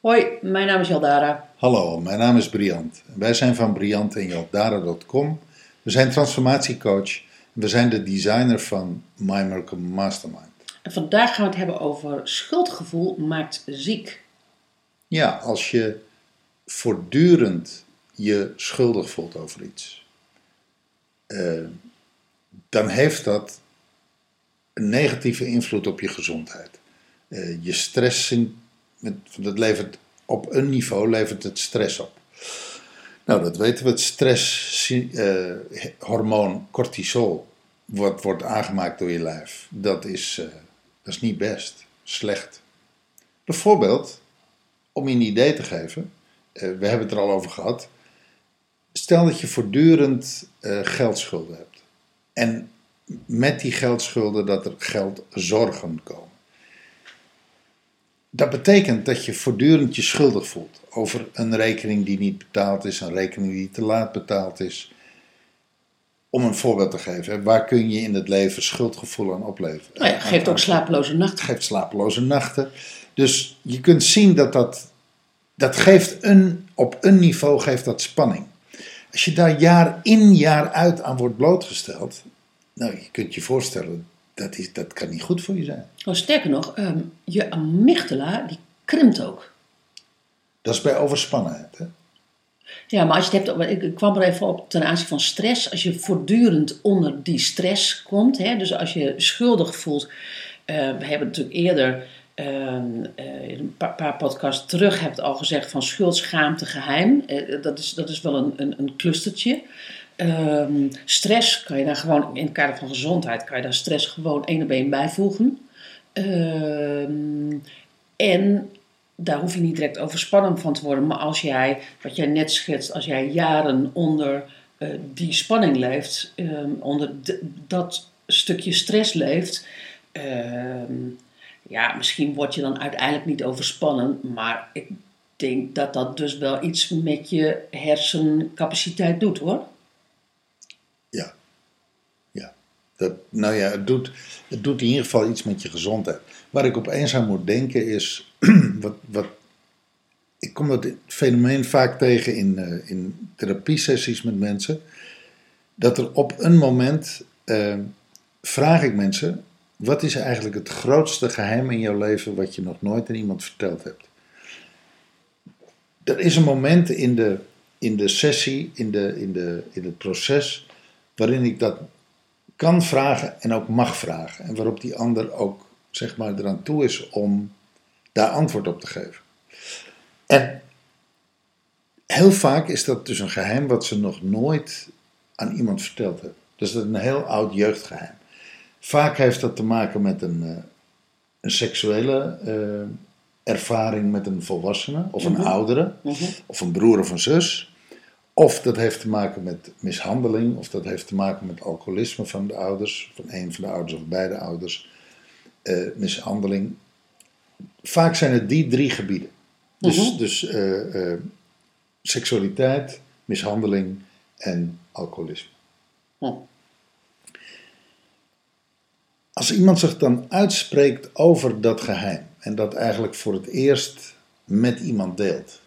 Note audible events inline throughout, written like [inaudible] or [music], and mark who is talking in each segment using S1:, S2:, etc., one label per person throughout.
S1: Hoi, mijn naam is Jaldara.
S2: Hallo, mijn naam is Briant. Wij zijn van Briant en Jaldara.com. We zijn transformatiecoach en we zijn de designer van My Mastermind.
S1: En vandaag gaan we het hebben over schuldgevoel maakt ziek.
S2: Ja, als je voortdurend je schuldig voelt over iets, eh, dan heeft dat een negatieve invloed op je gezondheid. Eh, je stress, dat levert op een niveau levert het stress op. Nou, dat weten we. Het stresshormoon cortisol wordt, wordt aangemaakt door je lijf. Dat is, eh, dat is niet best. Slecht. Bijvoorbeeld, om je een idee te geven, eh, we hebben het er al over gehad. Stel dat je voortdurend eh, geldschulden hebt. En met die geldschulden dat er geldzorgen komen. Dat betekent dat je voortdurend je schuldig voelt over een rekening die niet betaald is, een rekening die te laat betaald is. Om een voorbeeld te geven, hè, waar kun je in het leven schuldgevoel aan opleveren?
S1: Nou ja, geeft ook slapeloze nachten.
S2: geeft slapeloze nachten. Dus je kunt zien dat dat, dat geeft een, op een niveau geeft dat spanning. Als je daar jaar in jaar uit aan wordt blootgesteld, nou je kunt je voorstellen, dat, is, dat kan niet goed voor je zijn.
S1: Oh, sterker nog, ehm, je amygdala die krimpt ook.
S2: Dat is bij overspannenheid. Hè?
S1: Ja, maar als je het hebt, ik kwam er even op ten aanzien van stress. Als je voortdurend onder die stress komt, hè, dus als je schuldig voelt. eh, we hebben natuurlijk eerder, ehm, eh, in een paar, paar podcasts terug, heb het al gezegd van schuld, schaamte, geheim. Eh, dat, is, dat is wel een, een, een clustertje. Ehm, stress kan je daar gewoon, in het kader van gezondheid, kan je daar stress gewoon één op één bijvoegen. Ehm, en daar hoef je niet direct overspannen van te worden. Maar als jij, wat jij net schetst, als jij jaren onder eh, die spanning leeft, ehm, onder dat stukje stress leeft, ehm, ja, misschien word je dan uiteindelijk niet overspannen. Maar ik denk dat dat dus wel iets met je hersencapaciteit doet hoor.
S2: Ja. Dat, nou ja, het doet, het doet in ieder geval iets met je gezondheid. Waar ik opeens aan moet denken is, [clears throat] wat, wat, ik kom dat fenomeen vaak tegen in, eh, in therapiesessies met mensen, dat er op een moment eh, vraag ik mensen, wat is eigenlijk het grootste geheim in jouw leven wat je nog nooit aan iemand verteld hebt? Er is een moment in de, in de sessie, in, de, in, de, in het proces, waarin ik dat kan vragen en ook mag vragen. En waarop die ander ook zeg maar eraan toe is om daar antwoord op te geven. En heel vaak is dat dus een geheim wat ze nog nooit aan iemand verteld hebben. Dus dat is een heel oud jeugdgeheim. Vaak heeft dat te maken met een, eh, een seksuele eh, ervaring met een volwassene of een
S1: Mhm.
S2: oudere
S1: Mhm.
S2: of een broer of een zus. Of dat heeft te maken met mishandeling, of dat heeft te maken met alcoholisme van de ouders, van een van de ouders of beide ouders, eh, mishandeling. Vaak zijn het die drie gebieden. Dus,
S1: Mhm.
S2: dus eh, eh, seksualiteit, mishandeling en alcoholisme. Als iemand zich dan uitspreekt over dat geheim en dat eigenlijk voor het eerst met iemand deelt,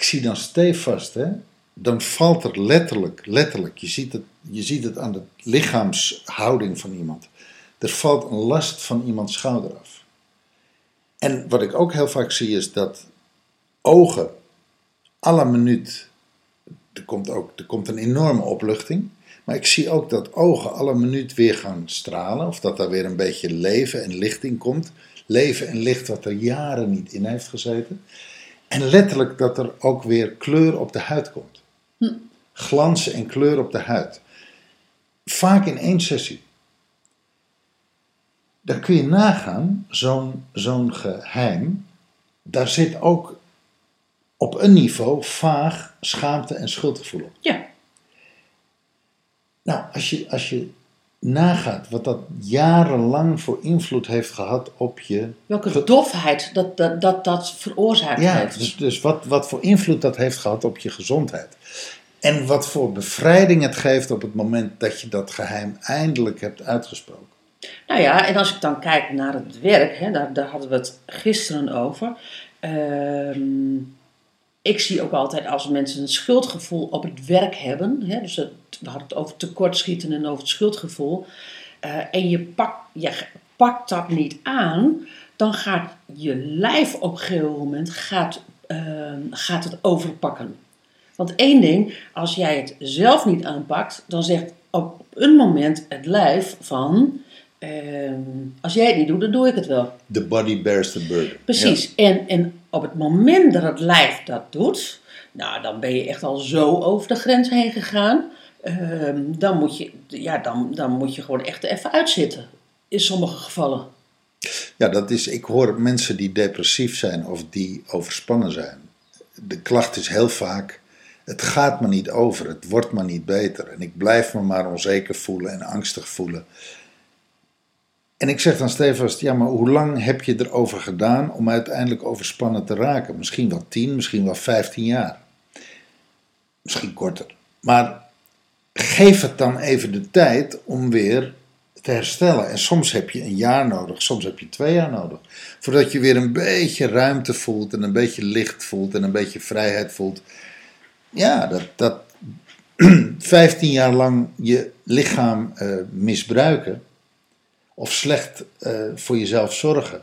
S2: ik zie dan stevast, hè, dan valt er letterlijk, letterlijk, je ziet, het, je ziet het aan de lichaamshouding van iemand, er valt een last van iemands schouder af. En wat ik ook heel vaak zie is dat ogen, la minuut, er komt, ook, er komt een enorme opluchting. Maar ik zie ook dat ogen alle minuut weer gaan stralen. Of dat daar weer een beetje leven en licht in komt. Leven en licht wat er jaren niet in heeft gezeten. En letterlijk dat er ook weer kleur op de huid komt. Glans en kleur op de huid. Vaak in één sessie. Dan kun je nagaan, zo'n zo'n geheim, daar zit ook op een niveau vaag schaamte en schuldgevoel op.
S1: Ja,
S2: Nou, als je, als je nagaat wat dat jarenlang voor invloed heeft gehad op je.
S1: Welke
S2: Ge-
S1: dofheid dat dat, dat, dat veroorzaakt
S2: Ja,
S1: heeft.
S2: dus, dus wat, wat voor invloed dat heeft gehad op je gezondheid. En wat voor bevrijding het geeft op het moment dat je dat geheim eindelijk hebt uitgesproken.
S1: Nou ja, en als ik dan kijk naar het werk, hè, daar, daar hadden we het gisteren over. Ehm, ik zie ook altijd als mensen een schuldgevoel op het werk hebben. Hè, dus het, we hadden het over tekortschieten en over het schuldgevoel. eh, en je pakt, je pakt dat niet aan, dan gaat je lijf op een gegeven moment gaat, ehm, gaat het overpakken. Want één ding, als jij het zelf niet aanpakt, dan zegt op een moment het lijf van, ehm, als jij het niet doet, dan doe ik het wel.
S2: The body bears the burden.
S1: Precies. En, en op het moment dat het lijf dat doet, nou, dan ben je echt al zo over de grens heen gegaan. Ehm, dan, moet je, ja, dan, dan moet je gewoon echt even uitzitten. In sommige gevallen.
S2: Ja, dat is, ik hoor mensen die depressief zijn of die overspannen zijn. De klacht is heel vaak, het gaat me niet over, het wordt me niet beter. En ik blijf me maar onzeker voelen en angstig voelen. En ik zeg dan stevast, ja, maar hoe lang heb je erover gedaan om uiteindelijk overspannen te raken? Misschien wel 10, misschien wel 15 jaar. Misschien korter. Maar geef het dan even de tijd om weer te herstellen. En soms heb je een jaar nodig, soms heb je twee jaar nodig. Voordat je weer een beetje ruimte voelt en een beetje licht voelt en een beetje vrijheid voelt. Ja, dat, dat [clears throat] 15 jaar lang je lichaam eh, misbruiken of slecht eh, voor jezelf zorgen.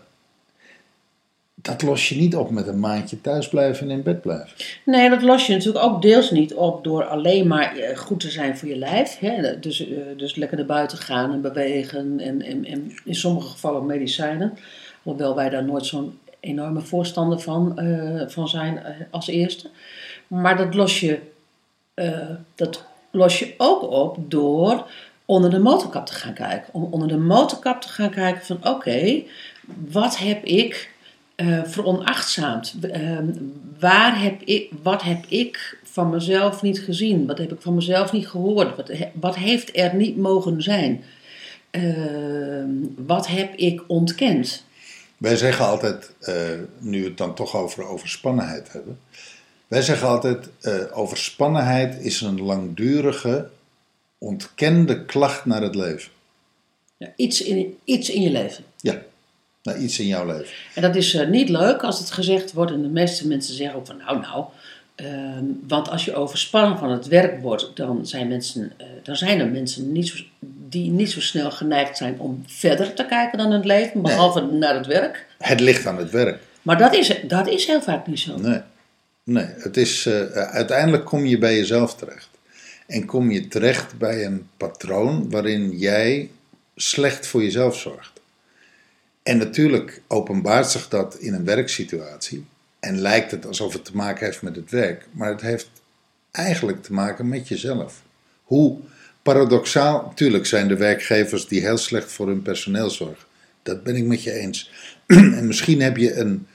S2: Dat los je niet op met een maandje thuis blijven en in bed blijven.
S1: Nee, dat los je natuurlijk ook deels niet op door alleen maar eh, goed te zijn voor je lijf. Hè? Dus, eh, dus lekker naar buiten gaan en bewegen en, en, en in sommige gevallen medicijnen. Hoewel wij daar nooit zo'n enorme voorstander van, eh, van zijn als eerste. Maar dat los, je, dat los je ook op door onder de motorkap te gaan kijken. Om onder de motorkap te gaan kijken van oké, wat heb ik eh veronachtzaamd? Eh, waar heb ik, wat heb ik van mezelf niet gezien? Wat heb ik van mezelf niet gehoord? Wat, he- wat heeft er niet mogen zijn? Eh, wat heb ik ontkend?
S2: Wij zeggen altijd, eh, nu we het dan toch over overspannenheid hebben. Wij zeggen altijd, eh, overspannenheid is een langdurige, ontkende klacht naar het leven.
S1: Ja, iets, in, iets in je leven.
S2: Ja, naar iets in jouw leven.
S1: En dat is eh, niet leuk als het gezegd wordt. En de meeste mensen zeggen ook van nou, nou. ehm, want als je overspannen van het werk wordt, dan zijn, mensen, eh, dan zijn er mensen niet zo, die niet zo snel geneigd zijn om verder te kijken dan het leven, behalve naar het werk.
S2: Het ligt aan het werk.
S1: Maar dat is, dat is heel vaak niet zo.
S2: Nee, nee het is, eh, uiteindelijk kom je bij jezelf terecht. En kom je terecht bij een patroon waarin jij slecht voor jezelf zorgt. En natuurlijk openbaart zich dat in een werksituatie. En lijkt het alsof het te maken heeft met het werk. Maar het heeft eigenlijk te maken met jezelf. Hoe paradoxaal, natuurlijk zijn er werkgevers die heel slecht voor hun personeel zorgen. Dat ben ik met je eens. [clears throat] en misschien heb je een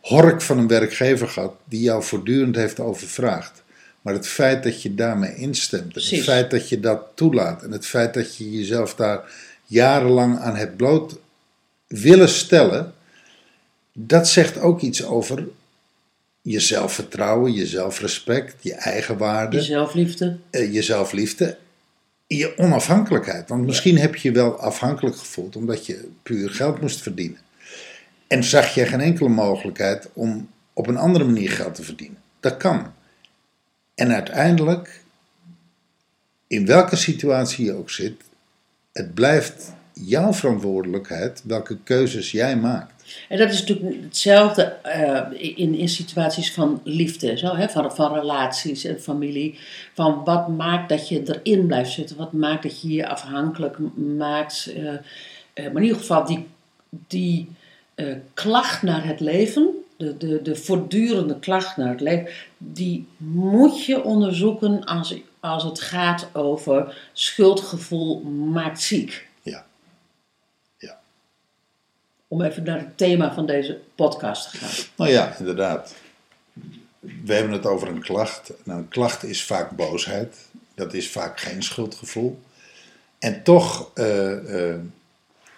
S2: hork van een werkgever gehad die jou voortdurend heeft overvraagd. Maar het feit dat je daarmee instemt, en het feit dat je dat toelaat en het feit dat je jezelf daar jarenlang aan hebt bloot willen stellen, dat zegt ook iets over je zelfvertrouwen, je zelfrespect, je eigenwaarde,
S1: Je zelfliefde.
S2: eh, je zelfliefde, je onafhankelijkheid. Want misschien heb je je wel afhankelijk gevoeld omdat je puur geld moest verdienen. En zag je geen enkele mogelijkheid om op een andere manier geld te verdienen. Dat kan. En uiteindelijk, in welke situatie je ook zit, het blijft jouw verantwoordelijkheid welke keuzes jij maakt.
S1: En dat is natuurlijk hetzelfde eh, in, in situaties van liefde, zo, hè, van, van relaties en familie. Van wat maakt dat je erin blijft zitten? Wat maakt dat je je afhankelijk maakt? eh, maar in ieder geval die, die klacht naar het leven, de, de, de voortdurende klacht naar het leven, die moet je onderzoeken als, als het gaat over schuldgevoel maakt ziek.
S2: Ja. Ja.
S1: Om even naar het thema van deze podcast te gaan.
S2: Nou ja, inderdaad. We hebben het over een klacht. Nou, een klacht is vaak boosheid. Dat is vaak geen schuldgevoel. En toch, eh, eh,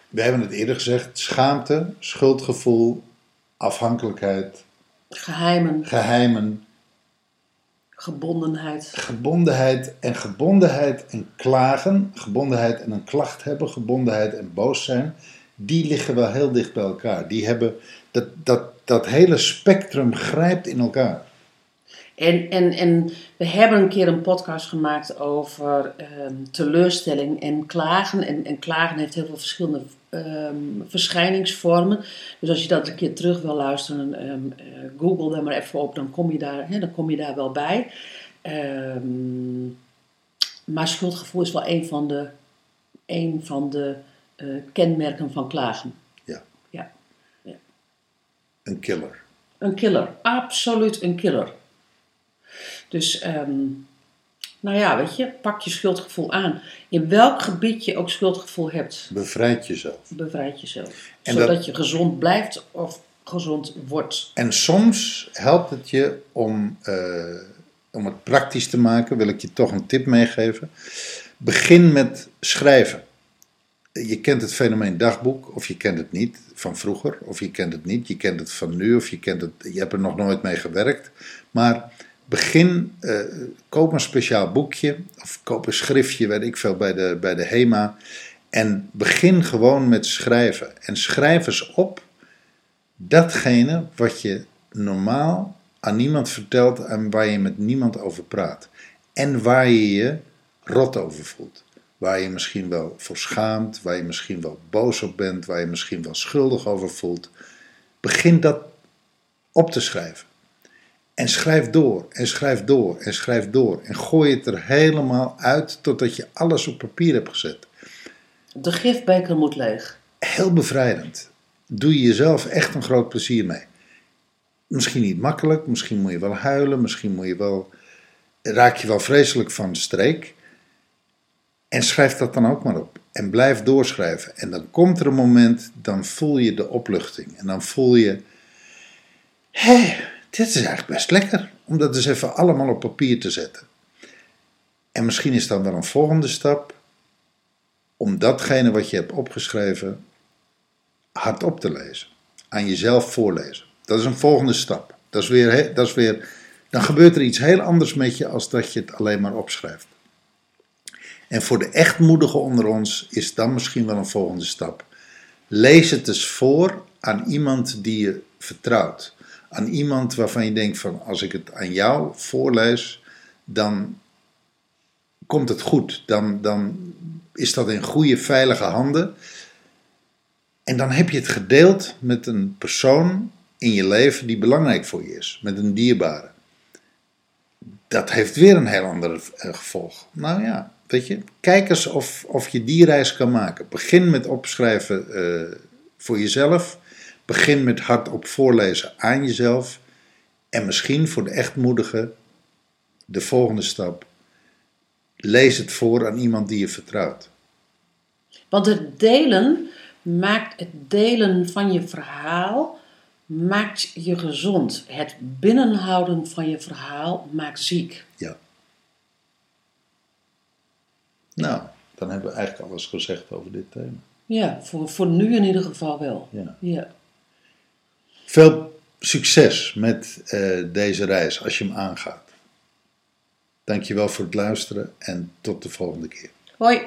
S2: we hebben het eerder gezegd, schaamte, schuldgevoel, afhankelijkheid,
S1: Geheimen,
S2: geheimen,
S1: gebondenheid.
S2: gebondenheid en gebondenheid en klagen, gebondenheid en een klacht hebben, gebondenheid en boos zijn, die liggen wel heel dicht bij elkaar. Die hebben, dat, dat, dat hele spectrum grijpt in elkaar.
S1: En, en, en we hebben een keer een podcast gemaakt over ehm, teleurstelling en klagen. En, en klagen heeft heel veel verschillende ehm, verschijningsvormen. Dus als je dat een keer terug wil luisteren, ehm, eh, google daar maar even op, dan kom je daar, dan kom je daar wel bij. Maar schuldgevoel is wel een van de, een van de eh, kenmerken van klagen.
S2: Ja.
S1: Ja.
S2: Een killer.
S1: Een killer, absoluut een killer. Dus, ehm, nou ja, weet je, pak je schuldgevoel aan. In welk gebied je ook schuldgevoel hebt,
S2: Bevrijd jezelf.
S1: bevrijd jezelf.
S2: En
S1: Zodat
S2: dat-
S1: je gezond blijft of gezond wordt.
S2: En soms helpt het je om, eh, om het praktisch te maken, wil ik je toch een tip meegeven. Begin met schrijven. Je kent het fenomeen dagboek, of je kent het niet van vroeger, of je kent het niet, je kent het van nu, of je, kent het, je hebt er nog nooit mee gewerkt. Maar begin, eh, koop een speciaal boekje, of koop een schriftje, weet ik veel, bij de, bij de HEMA. En begin gewoon met schrijven. En schrijf eens op datgene wat je normaal aan niemand vertelt en waar je met niemand over praat. En waar je je rot over voelt. Waar je misschien wel voor schaamt, waar je misschien wel boos op bent, waar je misschien wel schuldig over voelt. Begin dat op te schrijven. En schrijf door, en schrijf door, en schrijf door. En gooi het er helemaal uit totdat je alles op papier hebt gezet.
S1: De gifbeker moet leeg.
S2: Heel bevrijdend. Doe je jezelf echt een groot plezier mee. Misschien niet makkelijk, misschien moet je wel huilen, misschien moet je wel, raak je wel vreselijk van de streek. En schrijf dat dan ook maar op. En blijf doorschrijven. En dan komt er een moment, dan voel je de opluchting. En dan voel je, hé, dit is eigenlijk best lekker. Om dat dus even allemaal op papier te zetten. En misschien is dan wel een volgende stap om datgene wat je hebt opgeschreven hardop te lezen. Aan jezelf voorlezen. Dat is een volgende stap. Dat is weer, dat is weer, dan gebeurt er iets heel anders met je als dat je het alleen maar opschrijft. En voor de echtmoedigen onder ons is dan misschien wel een volgende stap. Lees het eens voor aan iemand die je vertrouwt. Aan iemand waarvan je denkt van als ik het aan jou voorlees, dan komt het goed. Dan, dan is dat in goede, veilige handen. En dan heb je het gedeeld met een persoon in je leven die belangrijk voor je is. Met een dierbare. Dat heeft weer een heel ander eh, gevolg. Nou ja, weet je, kijk eens of, of je die reis kan maken. Begin met opschrijven eh, voor jezelf. Begin met hardop voorlezen aan jezelf. En misschien voor de echtmoedige de volgende stap. Lees het voor aan iemand die je vertrouwt.
S1: Want het delen maakt het delen van je verhaal maakt je gezond. Het binnenhouden van je verhaal maakt ziek.
S2: Ja. Nou, dan hebben we eigenlijk alles gezegd over dit thema.
S1: Ja, voor, voor nu in ieder geval wel.
S2: Ja.
S1: Ja.
S2: Veel succes met eh, deze reis als je hem aangaat. Dankjewel voor het luisteren en tot de volgende keer.
S1: Hoi.